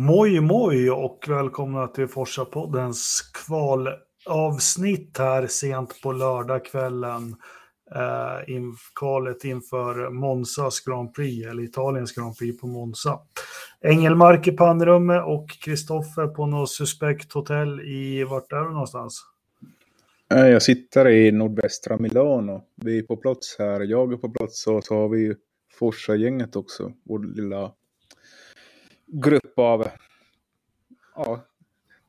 Moj moj och välkomna till Forsa-poddens kvalavsnitt här sent på lördagskvällen. Eh, in, kvalet inför Monzas Grand Prix, eller Italiens Grand Prix på Monza. Engelmark i pannrummet och Kristoffer på något suspekt hotell i, vart är du någonstans? Eh, jag sitter i nordvästra Milano. Vi är på plats här. Jag är på plats och så har vi Forsa-gänget också. Vår lilla grupp av ja,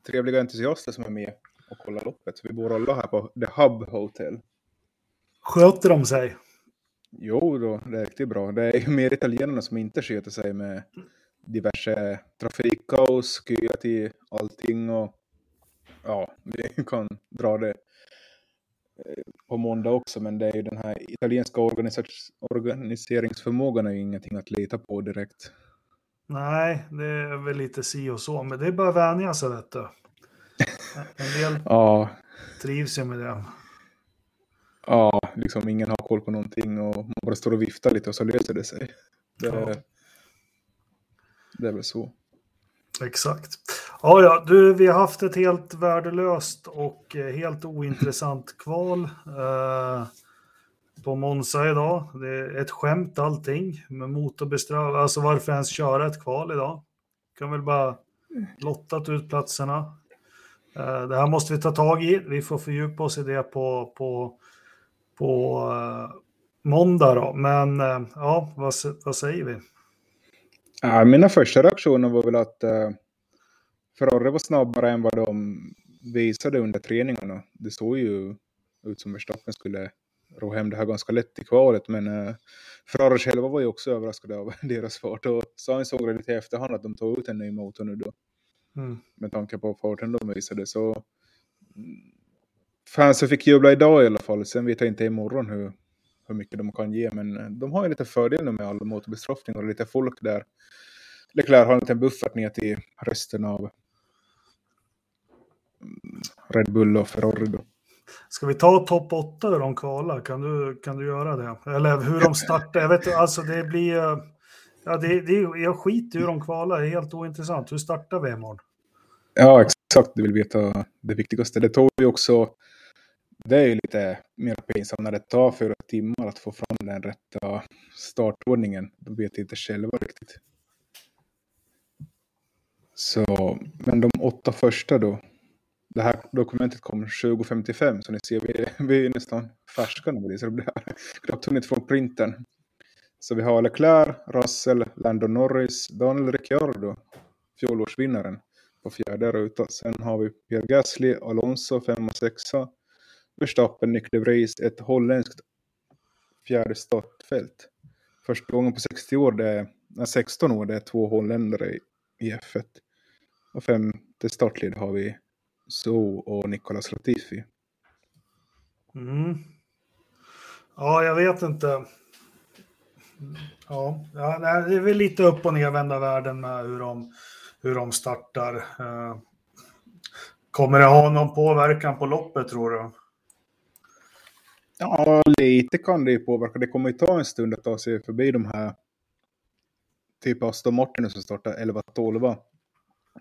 trevliga entusiaster som är med och kollar loppet. Vi bor alla här på The Hub Hotel. Sköter de sig? Jo, då, det är riktigt bra. Det är mer italienarna som inte sköter sig med diverse trafikkaos, köa till allting och ja, vi kan dra det eh, på måndag också, men det är ju den här italienska organiseringsförmågan är ju ingenting att lita på direkt. Nej, det är väl lite si och så, men det är bara att vänja sig vet du. En del Ja, trivs ju med det. ja, liksom ingen har koll på någonting och man bara står och viftar lite och så löser det sig. Det, Ja. det är väl så. Exakt. Ja, ja, du, vi har haft ett helt värdelöst och eh, helt ointressant kval eh, på Monza idag. Det är ett skämt allting med motorbestraff. Alltså varför ens köra ett kval idag? Kan väl bara lottat ut platserna. Eh, det här måste vi ta tag i. Vi får fördjupa oss i det på, på, på eh, måndag då. Men eh, ja, vad, vad säger vi? Ja, mina första reaktioner var väl att uh, Ferrari var snabbare än vad de visade under träningarna. Det såg ju ut som Verstappen skulle ro hem det här ganska lätt i kvalet, men uh, Ferrari själva var ju också överraskade av deras fart och Sainz såg det lite i efterhand att de tog ut en ny motor nu då, Mm. med tanke på farten de visade. Så mm, fansen fick jubla idag i alla fall. Sen vet jag inte imorgon hur, hur mycket de kan ge, men eh, de har ju lite fördel nu med all motorbestraffning och lite folk där. Leclerc har en liten buffert ner till resten av mm, Red Bull och Ferrari då. Ska vi ta topp 8 hur de kvalar? Kan du, kan du göra det? Eller hur de startar? Jag vet inte, alltså det blir... Ja, det, det, jag skiter i hur de kvalar, det är helt ointressant. Hur startar vi imorgon? Ja, exakt. Du vill veta det viktigaste. Det tog ju också... Det är ju lite mer pinsamt när det tar fyra timmar att få fram den rätta startordningen. De vet inte själva riktigt. Så, men de åtta första då. Det här dokumentet kom 2055 så ni ser vi, vi är nästan färska nu. Så det blir knappt hunnit från printen. Så vi har Leclerc, Russell, Lando Norris, Daniel Ricciardo, fjolårsvinnaren på fjärde ruta. Sen har vi Pierre Gasly, Alonso, femma, sexa. Verstappen, Nick de Vries, ett holländskt fjärde startfält. Första gången på 60 år, det är, nej, 16 år, det är två holländare i F1. Och femte startled har vi So och Nicolas Latifi. Mm. Ja, jag vet inte. Ja, det är väl lite upp och nervända världen med hur de, hur de startar. Eh, Kommer det ha någon påverkan på loppet tror du? Ja, lite kan det ju påverka. Det kommer ju ta en stund att ta sig förbi de här typ Aston Martin som startar 11-12.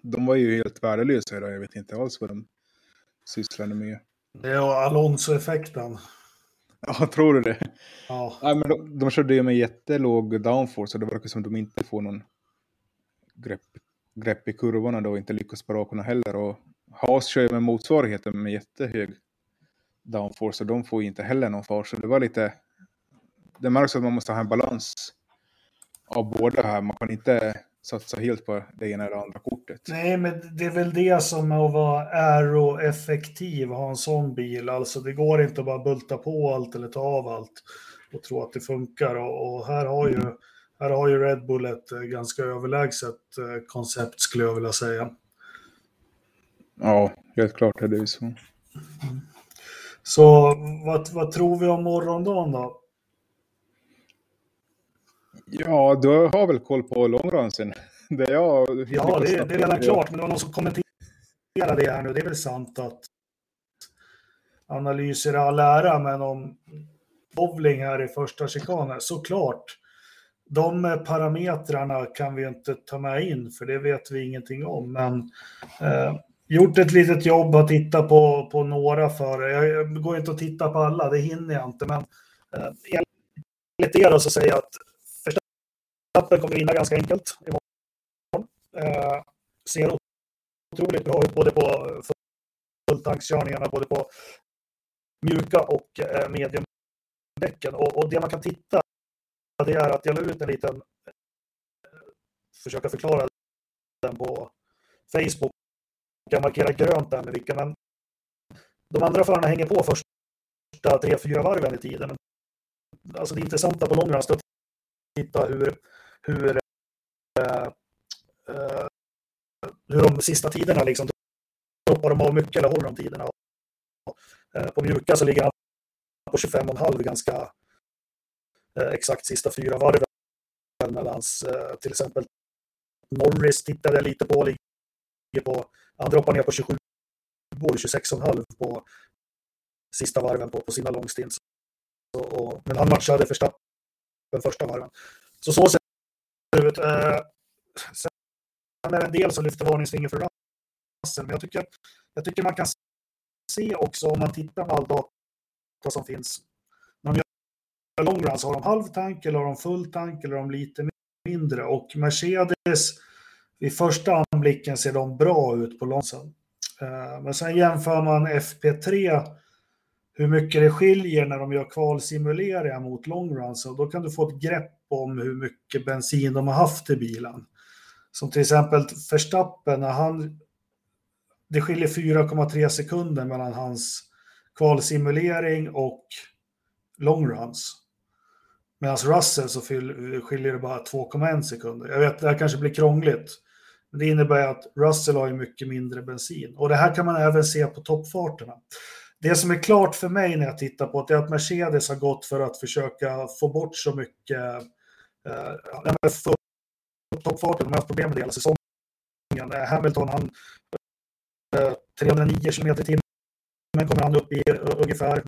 De var ju helt värdelösa idag. Jag vet inte alls vad de sysslade med. Det är Alonso-effekten. Ja, tror du det? Ja. Nej, men de, de körde ju med jättelåg downforce och det verkar som att de inte får någon grepp, grepp i kurvorna då och inte lyckas på rakorna heller. Och Haas kör ju med motsvarigheten med jättehög downforce och de får ju inte heller någon fart. Så det var lite... Det märks att man måste ha en balans av båda här. Man kan inte satsa helt på det ena eller andra kortet. Nej, men det är väl det som är att vara aeroeffektiv och ha en sån bil. Alltså det går inte att bara bulta på allt eller ta av allt och tro att det funkar. Och, och här, har ju, här har ju Red Bull ett eh, ganska överlägset eh, koncept skulle jag vilja säga. Ja, helt klart är det ju så. Så vad, vad tror vi om morgondagen då? Ja, du har väl koll på långransen? Det jag... Ja, det, är- det är redan klart, men det var någon som kommenterade det här nu. Det är väl sant att analyser är all ära, men om bowling här i första chikanen, såklart. de parametrarna kan vi inte ta med in, för det vet vi ingenting om. Men eh, gjort ett litet jobb att titta på, på några före. Jag går inte att titta på alla, det hinner jag inte. Men eh, enligt er så säger jag att Verstappen kommer vinna ganska enkelt imorgon. Eh, ser otroligt bra ut både på fulltankskörningarna, både på mjuka och eh, mediumdäcken. Och, och det man kan titta det är att jag la ut en liten, eh, försöka förklara den på Facebook. Jag markerar grönt där med vilka, men de andra förarna hänger på första tre, fyra varven i tiden. Alltså det intressanta på långruns är att titta hur, hur, eh, eh, hur de sista tiderna liksom droppar de av mycket eller håller de tiderna. Eh, på mjuka så ligger han på 25,5 ganska Eh, exakt sista fyra varven eh, till exempel Norris tittade jag lite på, ligger på, han droppar ner på 27 år, 26,5 på sista varven på, på sina långstints. men han matchade första, den första varven. Så så huvudet. Eh, sen är det en del som lyfter varningsfinger för Russell, men jag tycker, jag tycker man kan se också om man tittar på all data som finns När de gör long runs, har de halv tank eller har de full tank eller har de lite mindre? Och Mercedes, vid första anblicken ser de bra ut på långsen. Eh, men sen jämför man FP3, hur mycket det skiljer när de gör kvalsimuleringar mot long runs. Och då kan du få ett grepp om hur mycket bensin de har haft i bilen. Som till exempel Verstappen, när han... Det skiljer 4,3 sekunder mellan hans kvalsimulering och long runs. Medan Russell så skiljer det bara 2,1 sekunder. Jag vet, det här kanske blir krångligt. Men det innebär att Russell har ju mycket mindre bensin. Och det här kan man även se på toppfarterna. Det som är klart för mig när jag tittar på det är att Mercedes har gått för att försöka få bort så mycket eh, toppfarten. De har haft problem med det hela säsongen. Eh, Hamilton, han eh, 309 km i timmen kommer han upp i eh, ungefär.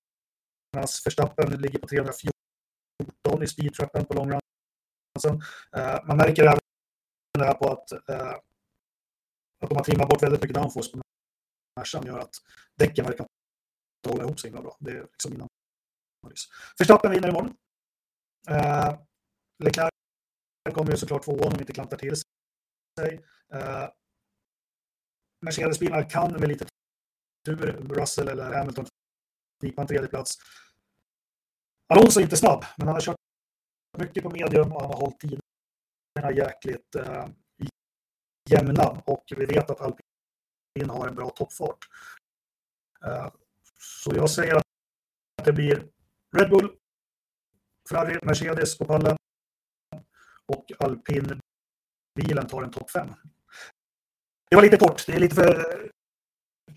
Medan Verstappen ligger på 314 i speedtrappen på långrunsen. Eh, man märker även det här på att, att de har trimmat bort väldigt mycket downforce på Mercan gör att däcken verkar inte hålla ihop så himla bra. Det är liksom min analys. Verstappen vinner imorgon. Leclerc kommer ju såklart tvåa om de inte klantar till sig. Eh, Mercedes-bilar kan med lite tur, Russell eller Hamilton, knipa en tredje plats. Alonso är inte snabb, men han har kört mycket på medium och han har hållit tiderna jäkligt eh, jämna. Och vi vet att alpin har en bra toppfart. Eh, så jag säger att det blir Red Bull, Ferrari, Mercedes på pallen och alpinbilen tar en topp 5. Det var lite kort, det är lite för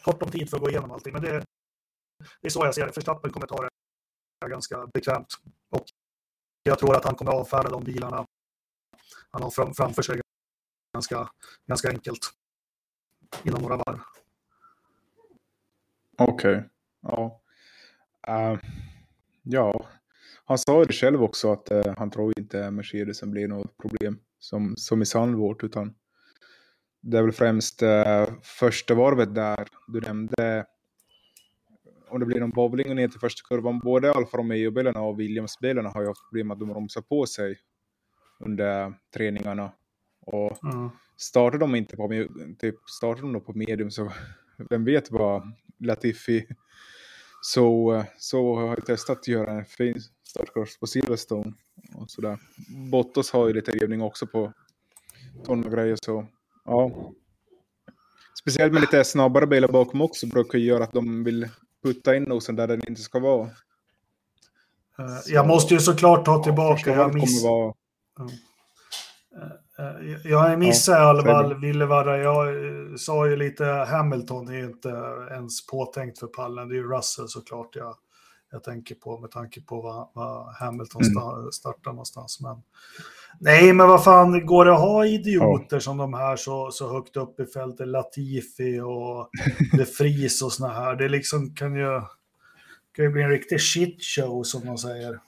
kort om tid för att gå igenom allting, men det, det är så jag ser det. Förstappen kommer ta det ganska bekvämt. Och jag tror att han kommer avfärda de bilarna han har fram, framför sig ganska, ganska enkelt inom några varv. Okej, okay. ja. Uh, ja, han sa det själv också att uh, han tror inte Mercedesen blir något problem som, som i Sandvort utan det är väl främst uh, första varvet där du nämnde om det blir någon bowling ner till första kurvan. Både Alfa Romeo-bilarna och Williams-bilarna har ju haft problem att de bromsar på sig under träningarna. Och mm. startar de inte på, typ, startar de på medium så vem vet vad Latifi så, så har jag testat att göra en fin startkurs på Silverstone. Och sådär. Bottas har ju lite rivning också på sådana grejer så ja. Speciellt med lite snabbare bilar bakom också brukar göra att de vill putta in nosen där den inte ska vara. Uh, jag måste ju såklart ta tillbaka. Jag, miss... vara... uh, jag missade ja, i alla fall Villevara. Jag sa ju lite Hamilton är inte ens påtänkt för pallen. Det är ju Russell såklart jag, jag tänker på med tanke på vad, vad Hamilton mm. startar någonstans. Men, nej, men vad fan, går det att ha idioter ja. som de här så, så högt upp i fältet? Latifi och De Vries och såna här. Det liksom kan ju, kan ju bli en riktig shit show som de säger.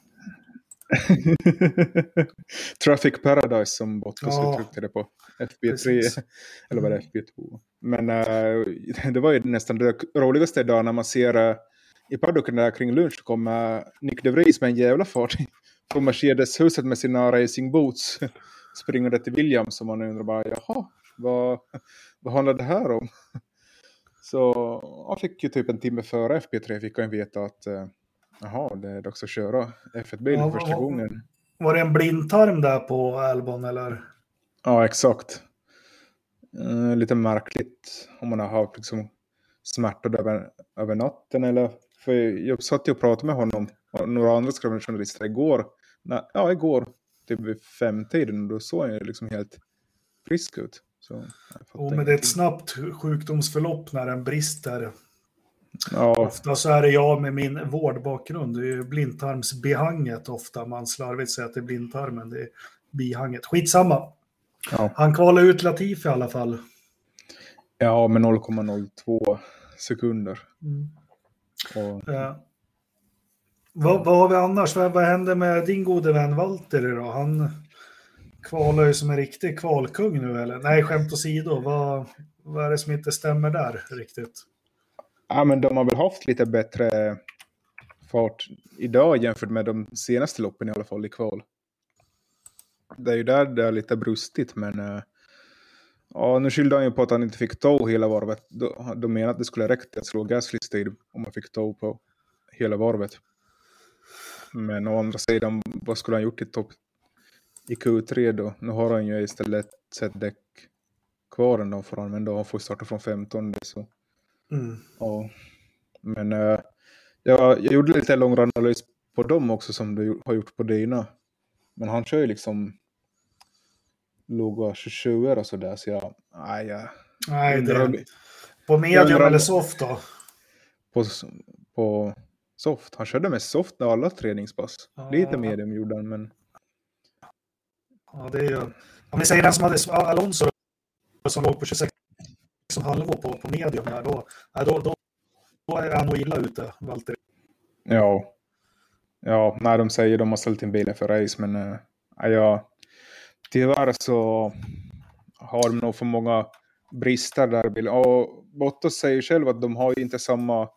Traffic Paradise som Bottas Ja. uttryckte det på. FB3, Precis. eller var det Mm. FB2? Men eh, det var ju nästan det roligaste idag när man ser uh, i paddocken där kring lunch kommer Nick de Vries med en jävla fart från Mercedes-huset med sina racing boots. Springer det till Williams och man undrar bara jaha, vad, vad handlar det här om? Så han fick ju typ en timme före FP3 fick han veta att eh, jaha, det är dags att köra F1-bil Ja, för första gången. Var det en blindtarm där på Albon eller? Ja, exakt. Eh, lite märkligt om man har haft liksom, smärtor över, över natten. Eller, för jag satt och pratade med honom och några andra journalister igår. Nej, ja, igår, typ vid femtiden. Då såg han ju liksom helt frisk ut. Så, Jo, men det är ett snabbt sjukdomsförlopp när den brister. Ja, Ofta så är det jag med min vårdbakgrund. Det är ju blindtarmsbehanget ofta. Man slarvigt säger att det är blindtarmen. Det är bihanget. Skitsamma. ja. Han kvalar ut Latifi i alla fall. ja, med 0,02 sekunder. Och, Eh, vad, vad har vi annars? Vad, vad händer med din gode vän Walter då? Han kvalar ju som en riktig kvalkung nu eller? Nej, skämt åsido. Vad, vad är det som inte stämmer där riktigt? Ja, men de har väl haft lite bättre fart idag jämfört med de senaste loppen i alla fall i kval. Det är ju där det är lite brustigt, men eh, ja, nu skyllde han ju på att han inte fick tow hela varvet. De, de menar att det skulle räcka att slå Gaslys tid om man fick tow på hela varvet. Men å andra sidan, vad skulle han gjort i topp i Q3 då? Nu har han ju istället sett däck kvar ändå för honom, men då han får starta från 15. Så. Mm. Ja, men eh, jag, jag gjorde lite lång analys på dem också som du har gjort på dina. Men han kör ju liksom låga 27 och sådär så jag, nej, jag Nej, det, på medium undrar- eller soft då? på, på soft. Han körde med soft med alla träningspass. Ja. Lite medium gjorde han, men Ja, det är ju... Om vi säger den som hade Alonso som låg på 26 som halvår på, på medium, här, då, ja, då, då, då är han nog illa ute, Walter. ja. Ja, nej, de säger de har ställt in bilen för race, men äh, ja, tyvärr så har de nog för många brister där. Och Bottas säger själv att de har inte samma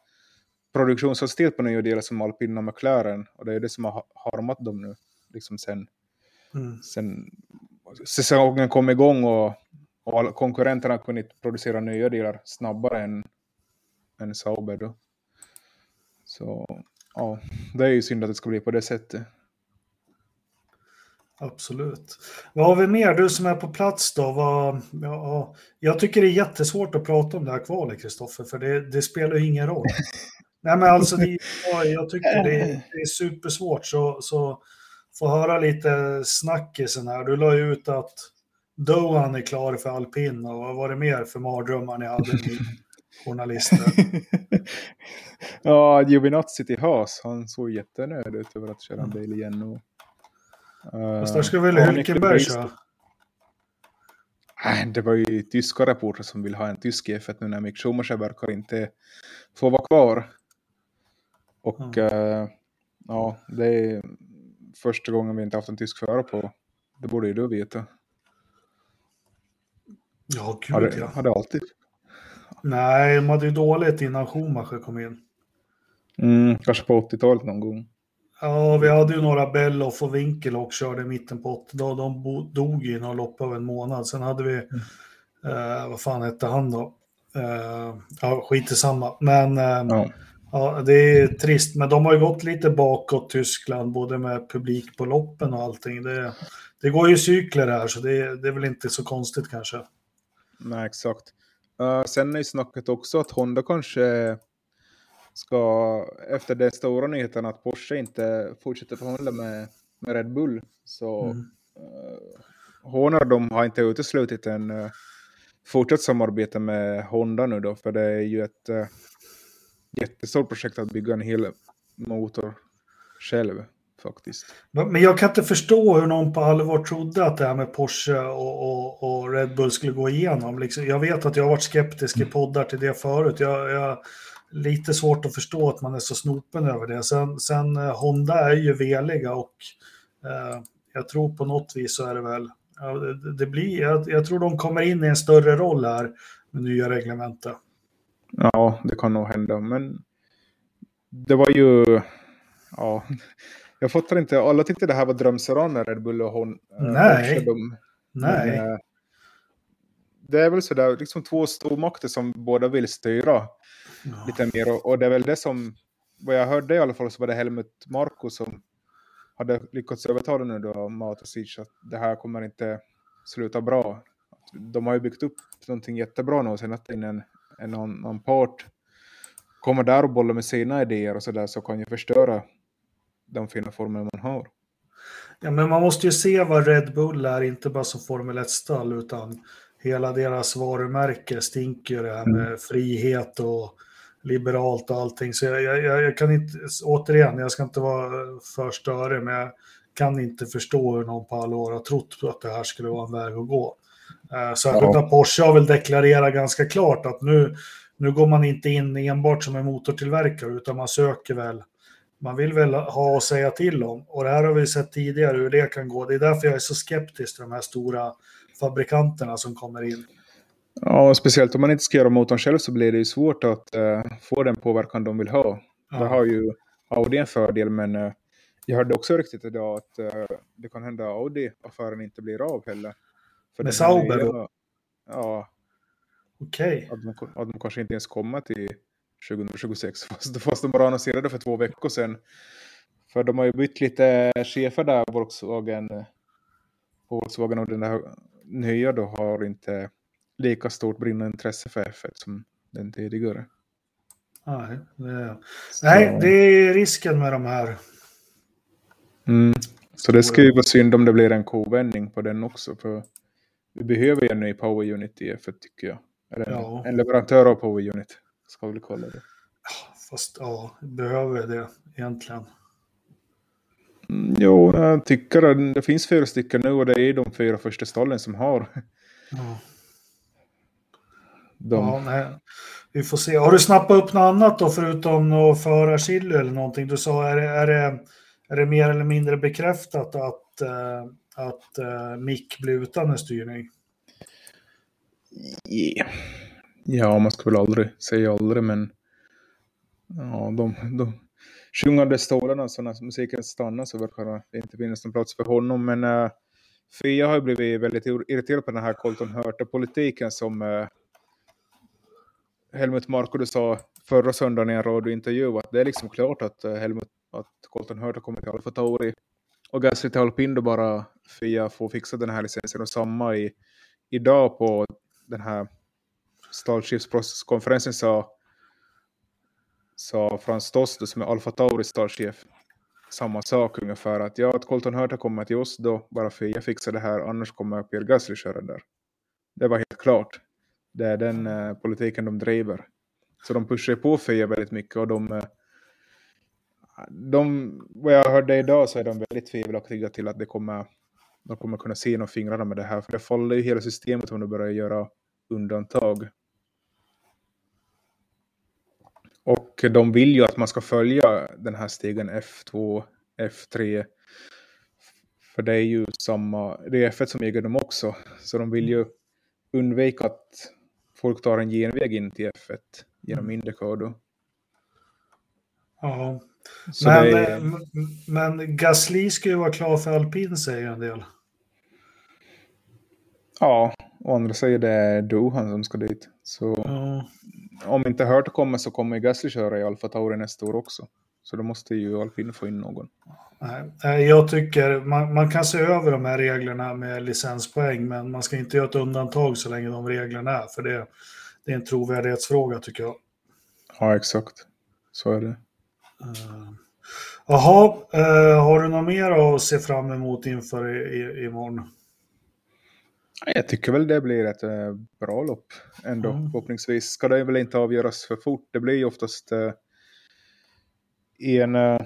produktionshastighet på nya delar som alpina och McLaren. Och det är det som har harmat dem nu, liksom sen, Mm. sen säsongen kom igång och, och konkurrenterna har kunnat producera nya delar snabbare än, än Sauber då. Så ja, det är ju synd att det ska bli på det sättet. Absolut. Vad har vi mer? Du som är på plats då. Vad, ja, jag tycker det är jättesvårt att prata om det här kvalet, Kristoffer, för det, det spelar ju ingen roll. Nej, men alltså, det, ja, jag tycker det, är- det är supersvårt. Så, så få höra lite snackisen här. Du la ju ut att Dohan är klar för alpin och vad var det mer för mardrömmar ni hade, ni journalister? ja, Giovinazzi till Haas, han såg jättenöjd ut över att köra en bil igen. Och, Fast där ska väl Hülkenberg köra? Nej, Det var ju tyska reportrar som vill ha en tysk F1 nu när Mick Schumacher verkar inte få vara kvar. Och eh, ja, det är första gången vi inte haft en tysk förare på. Det borde ju du veta. Ja, Har gud det, ja. har det alltid? Nej, de hade ju dåligt innan Schumacher kom in. Mm, kanske på 80-talet någon gång. Ja, vi hade ju några Belloff och Winkel och körde i mitten på 80 dagar. De dog i några lopp av en månad. Sen hade vi, eh, vad fan hette han då? Eh, ja, skit i samma. Men eh, Ja. ja, det är trist. Men de har ju gått lite bakåt Tyskland, både med publik på loppen och allting. Det, det går ju cykler här, så det, det är väl inte så konstigt kanske. Nej, exakt. Uh, sen är ju snacket också att Honda kanske ska, efter den stora nyheten att Porsche inte fortsätter förhandla med, med Red Bull, så Mm. uh, Honor de har inte uteslutit en uh, fortsatt samarbete med Honda nu då, för det är ju ett uh, jättestort projekt att bygga en hel motor själv faktiskt. Men jag kan inte förstå hur någon på allvar trodde att det här med Porsche och, och, och Red Bull skulle gå igenom. Liksom, jag vet att jag har varit skeptisk i poddar till det förut. Jag, jag lite svårt att förstå att man är så snopen över det. Sen, sen eh, Honda är ju veliga och Eh, jag tror på något vis så är det väl, ja, det, det blir, jag, jag tror de kommer in i en större roll här med nya reglementet. Ja, det kan nog hända, men det var ju, ja, jag fattar inte, alla tyckte det här var drömseran när Red Bull och hon. eh, Nej. dem. Nej, Men, eh, det är väl sådär, liksom två stormakter som båda vill styra ja. lite mer. Och, och det är väl det som, vad jag hörde i alla fall, så var det Helmut Marko som hade lyckats övertala nu då Matosic att det här kommer inte sluta bra. De har ju byggt upp någonting jättebra nu och sen att en, en annan part kommer där och bollar med sina idéer och sådär så kan ju förstöra de fina former man har. Ja, men man måste ju se vad Red Bull är, inte bara som Formel 1-stall, utan hela deras varumärke stinker ju det här med frihet och liberalt och allting. Så jag, jag, jag kan inte, återigen, jag ska inte vara för störig, men jag kan inte förstå hur någon på allvar har trott på att det här skulle vara en väg att gå. Eh, Särskilt när Porsche har väl deklarerat ganska klart att nu, nu går man inte in enbart som en motortillverkare, utan man söker väl man vill väl ha att säga till om. Och det här har vi sett tidigare hur det kan gå. Det är därför jag är så skeptisk till de här stora fabrikanterna som kommer in. Ja, speciellt om man inte ska göra motorn själv så blir det ju svårt att eh, få den påverkan de vill ha. Ja. Där har ju Audi en fördel, men eh, jag hörde också riktigt idag att eh, det kan hända att Audi-affären inte blir av heller. För Med Sauber nya- Ja, Okej. att de, att de kanske inte ens kommer till 2026, fast, fast de bara annonserade för två veckor sedan. För de har ju bytt lite chefer där, Volkswagen. eh, Volkswagen och den där nya då har inte lika stort brinnande intresse för F1 som den tidigare. Nej, det, Så, nej, det är risken med de här. mm, så det ska ju vara synd om det blir en kovändning på den också. För vi behöver ju en ny Power Unit i F1 tycker jag. Eller en, Ja. en leverantör av Power Unit. Ska vi kalla det. Fast ja, behöver det egentligen. Mm, Jo, jag tycker att det finns fyra stycken nu och det är de fyra första stallen som har Ja. Dem. Ja, nej. Vi får se. Har du snappat upp något annat då förutom att föra chili eller någonting? Du sa, är det, är det, är det mer eller mindre bekräftat att, eh, att eh, Mick blir utan en styrning? Yeah. Ja, man ska väl aldrig säga aldrig, men ja, de, de sjungande stålarna, så när musiken stannar så verkar det inte finnas någon plats för honom. Men uh, Fia har ju blivit väldigt irriterad på den här Colton Hurta-politiken som uh, Helmut Marko sa förra söndagen i en radiointervju att det är liksom klart att, eh, Helmut, att Colton Hurta kommer till Alfa Tauri och Gasly till Alpin då bara Fia får fixa den här licensen och samma i, idag på den här stallchefskonferensen sa, sa Frans Tost som är Alfa Tauris stallchef, samma sak ungefär. Att ja, att Colton Hurta kommer till oss då, bara Fia fixar det här, annars kommer Pierre Gasly köra där. Det var helt klart. Det är den eh, politiken de driver. Så de pushar på Fia väldigt mycket och de, eh, de, vad jag hörde idag så är de väldigt tvivelaktiga till att det kommer, de kommer kunna se genom fingrarna med det här. För det faller ju hela systemet om de börjar göra undantag. Och de vill ju att man ska följa den här stegen F2, F3. För det är ju samma, det är F1 som äger dem också. Så de vill ju undvika att folk tar en genväg in till F1 genom Indycar då. Ja. Så Men, är, eh, men Gasly ska ju vara klar för alpin säger en del. ja, och andra säger det är Dohan som ska dit. Så Ja. om inte Hurt kommer så kommer Gasly köra i Alfa Tauri nästa år också. Så då måste ju Alpin få in någon. Nej, Jag tycker man, man kan se över de här reglerna med licenspoäng, men man ska inte göra ett undantag så länge de reglerna är, för det, det är en trovärdighetsfråga tycker jag. Ja, exakt. Så är det. Eh, Jaha, eh, har du något mer att se fram emot inför i, i, imorgon? Ja, Jag tycker väl det blir ett eh, bra lopp ändå. Mm. Förhoppningsvis ska det väl inte avgöras för fort. Det blir ju oftast eh, i en, eh,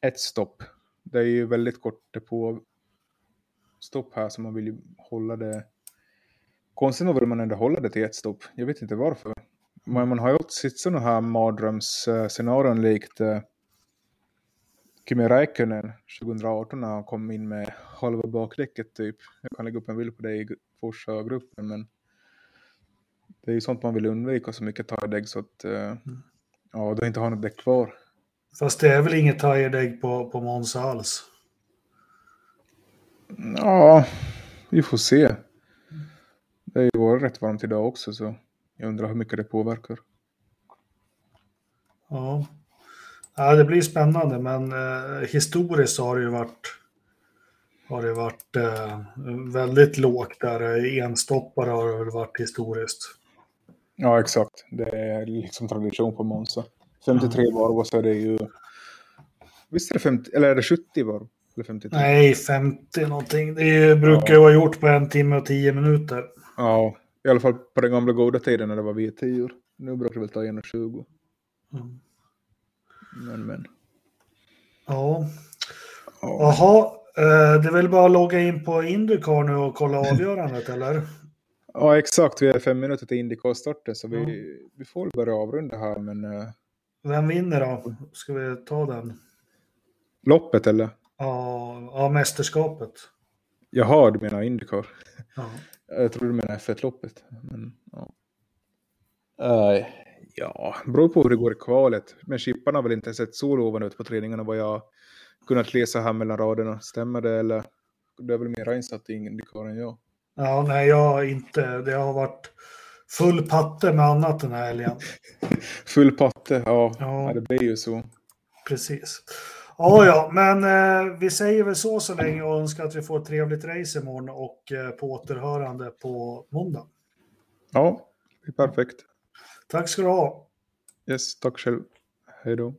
ett stopp. Det är ju väldigt kort på stopp här så man vill ju hålla det. Konstigt nog vill man ändå hålla det till ett stopp. Jag vet inte varför. Men man har ju alltid sett sådana här mardrömsscenarion likt eh, Kimi Räikkönen 2018 när han kom in med halva bakdäcket typ. Jag kan lägga upp en bild på det i Forsa-gruppen men det är ju sånt man vill undvika så mycket tire så att uh, ja, då inte har något däck kvar. Fast det är väl inget tire på, på Monza alls? Ja, vi får se. Det är ju rätt varmt idag också så jag undrar hur mycket det påverkar. Ja, ja det blir spännande men eh, historiskt har det ju varit har det varit eh, väldigt lågt där. Enstoppare har det varit historiskt. Ja, exakt. Det är liksom tradition på Monza. 53 mm. varv och så är det ju... Visst är det 50, eller är det 70 varv? Eller 53? Nej, 50 någonting. Det brukar ju vara gjort på en timme och tio minuter. Ja, i alla fall på den gamla goda tiden när det var V10. Nu brukar det väl ta 1,20. Mm. Men, men. Ja. Jaha, eh, det är väl bara att logga in på Indycar nu och kolla avgörandet, eller? Ja, exakt. Vi är fem minuter till Indycar-starten, så vi, mm. vi får börja avrunda här. Men, uh... Vem vinner då? Ska vi ta den? Loppet, eller? Ja, ja mästerskapet. Jaha, du menar Indycar? Ja. Jag tror du menar F1-loppet. Men, ja. Uh, ja, beror på hur det går i kvalet. Men chipparna har väl inte sett så lovande ut på träningarna vad jag kunnat läsa här mellan raderna. Stämmer det eller? Du är väl mer insatt i Indycar än jag? Ja, nej, jag har inte. Det har varit full patte med annat den här helgen. full patte, ja. ja. Det blir ju så. Precis. Ja, ja, men eh, vi säger väl så så länge och önskar att vi får ett trevligt race imorgon och eh, på återhörande på måndag. Ja, perfekt. Tack ska du ha. Yes, tack själv. Hej då.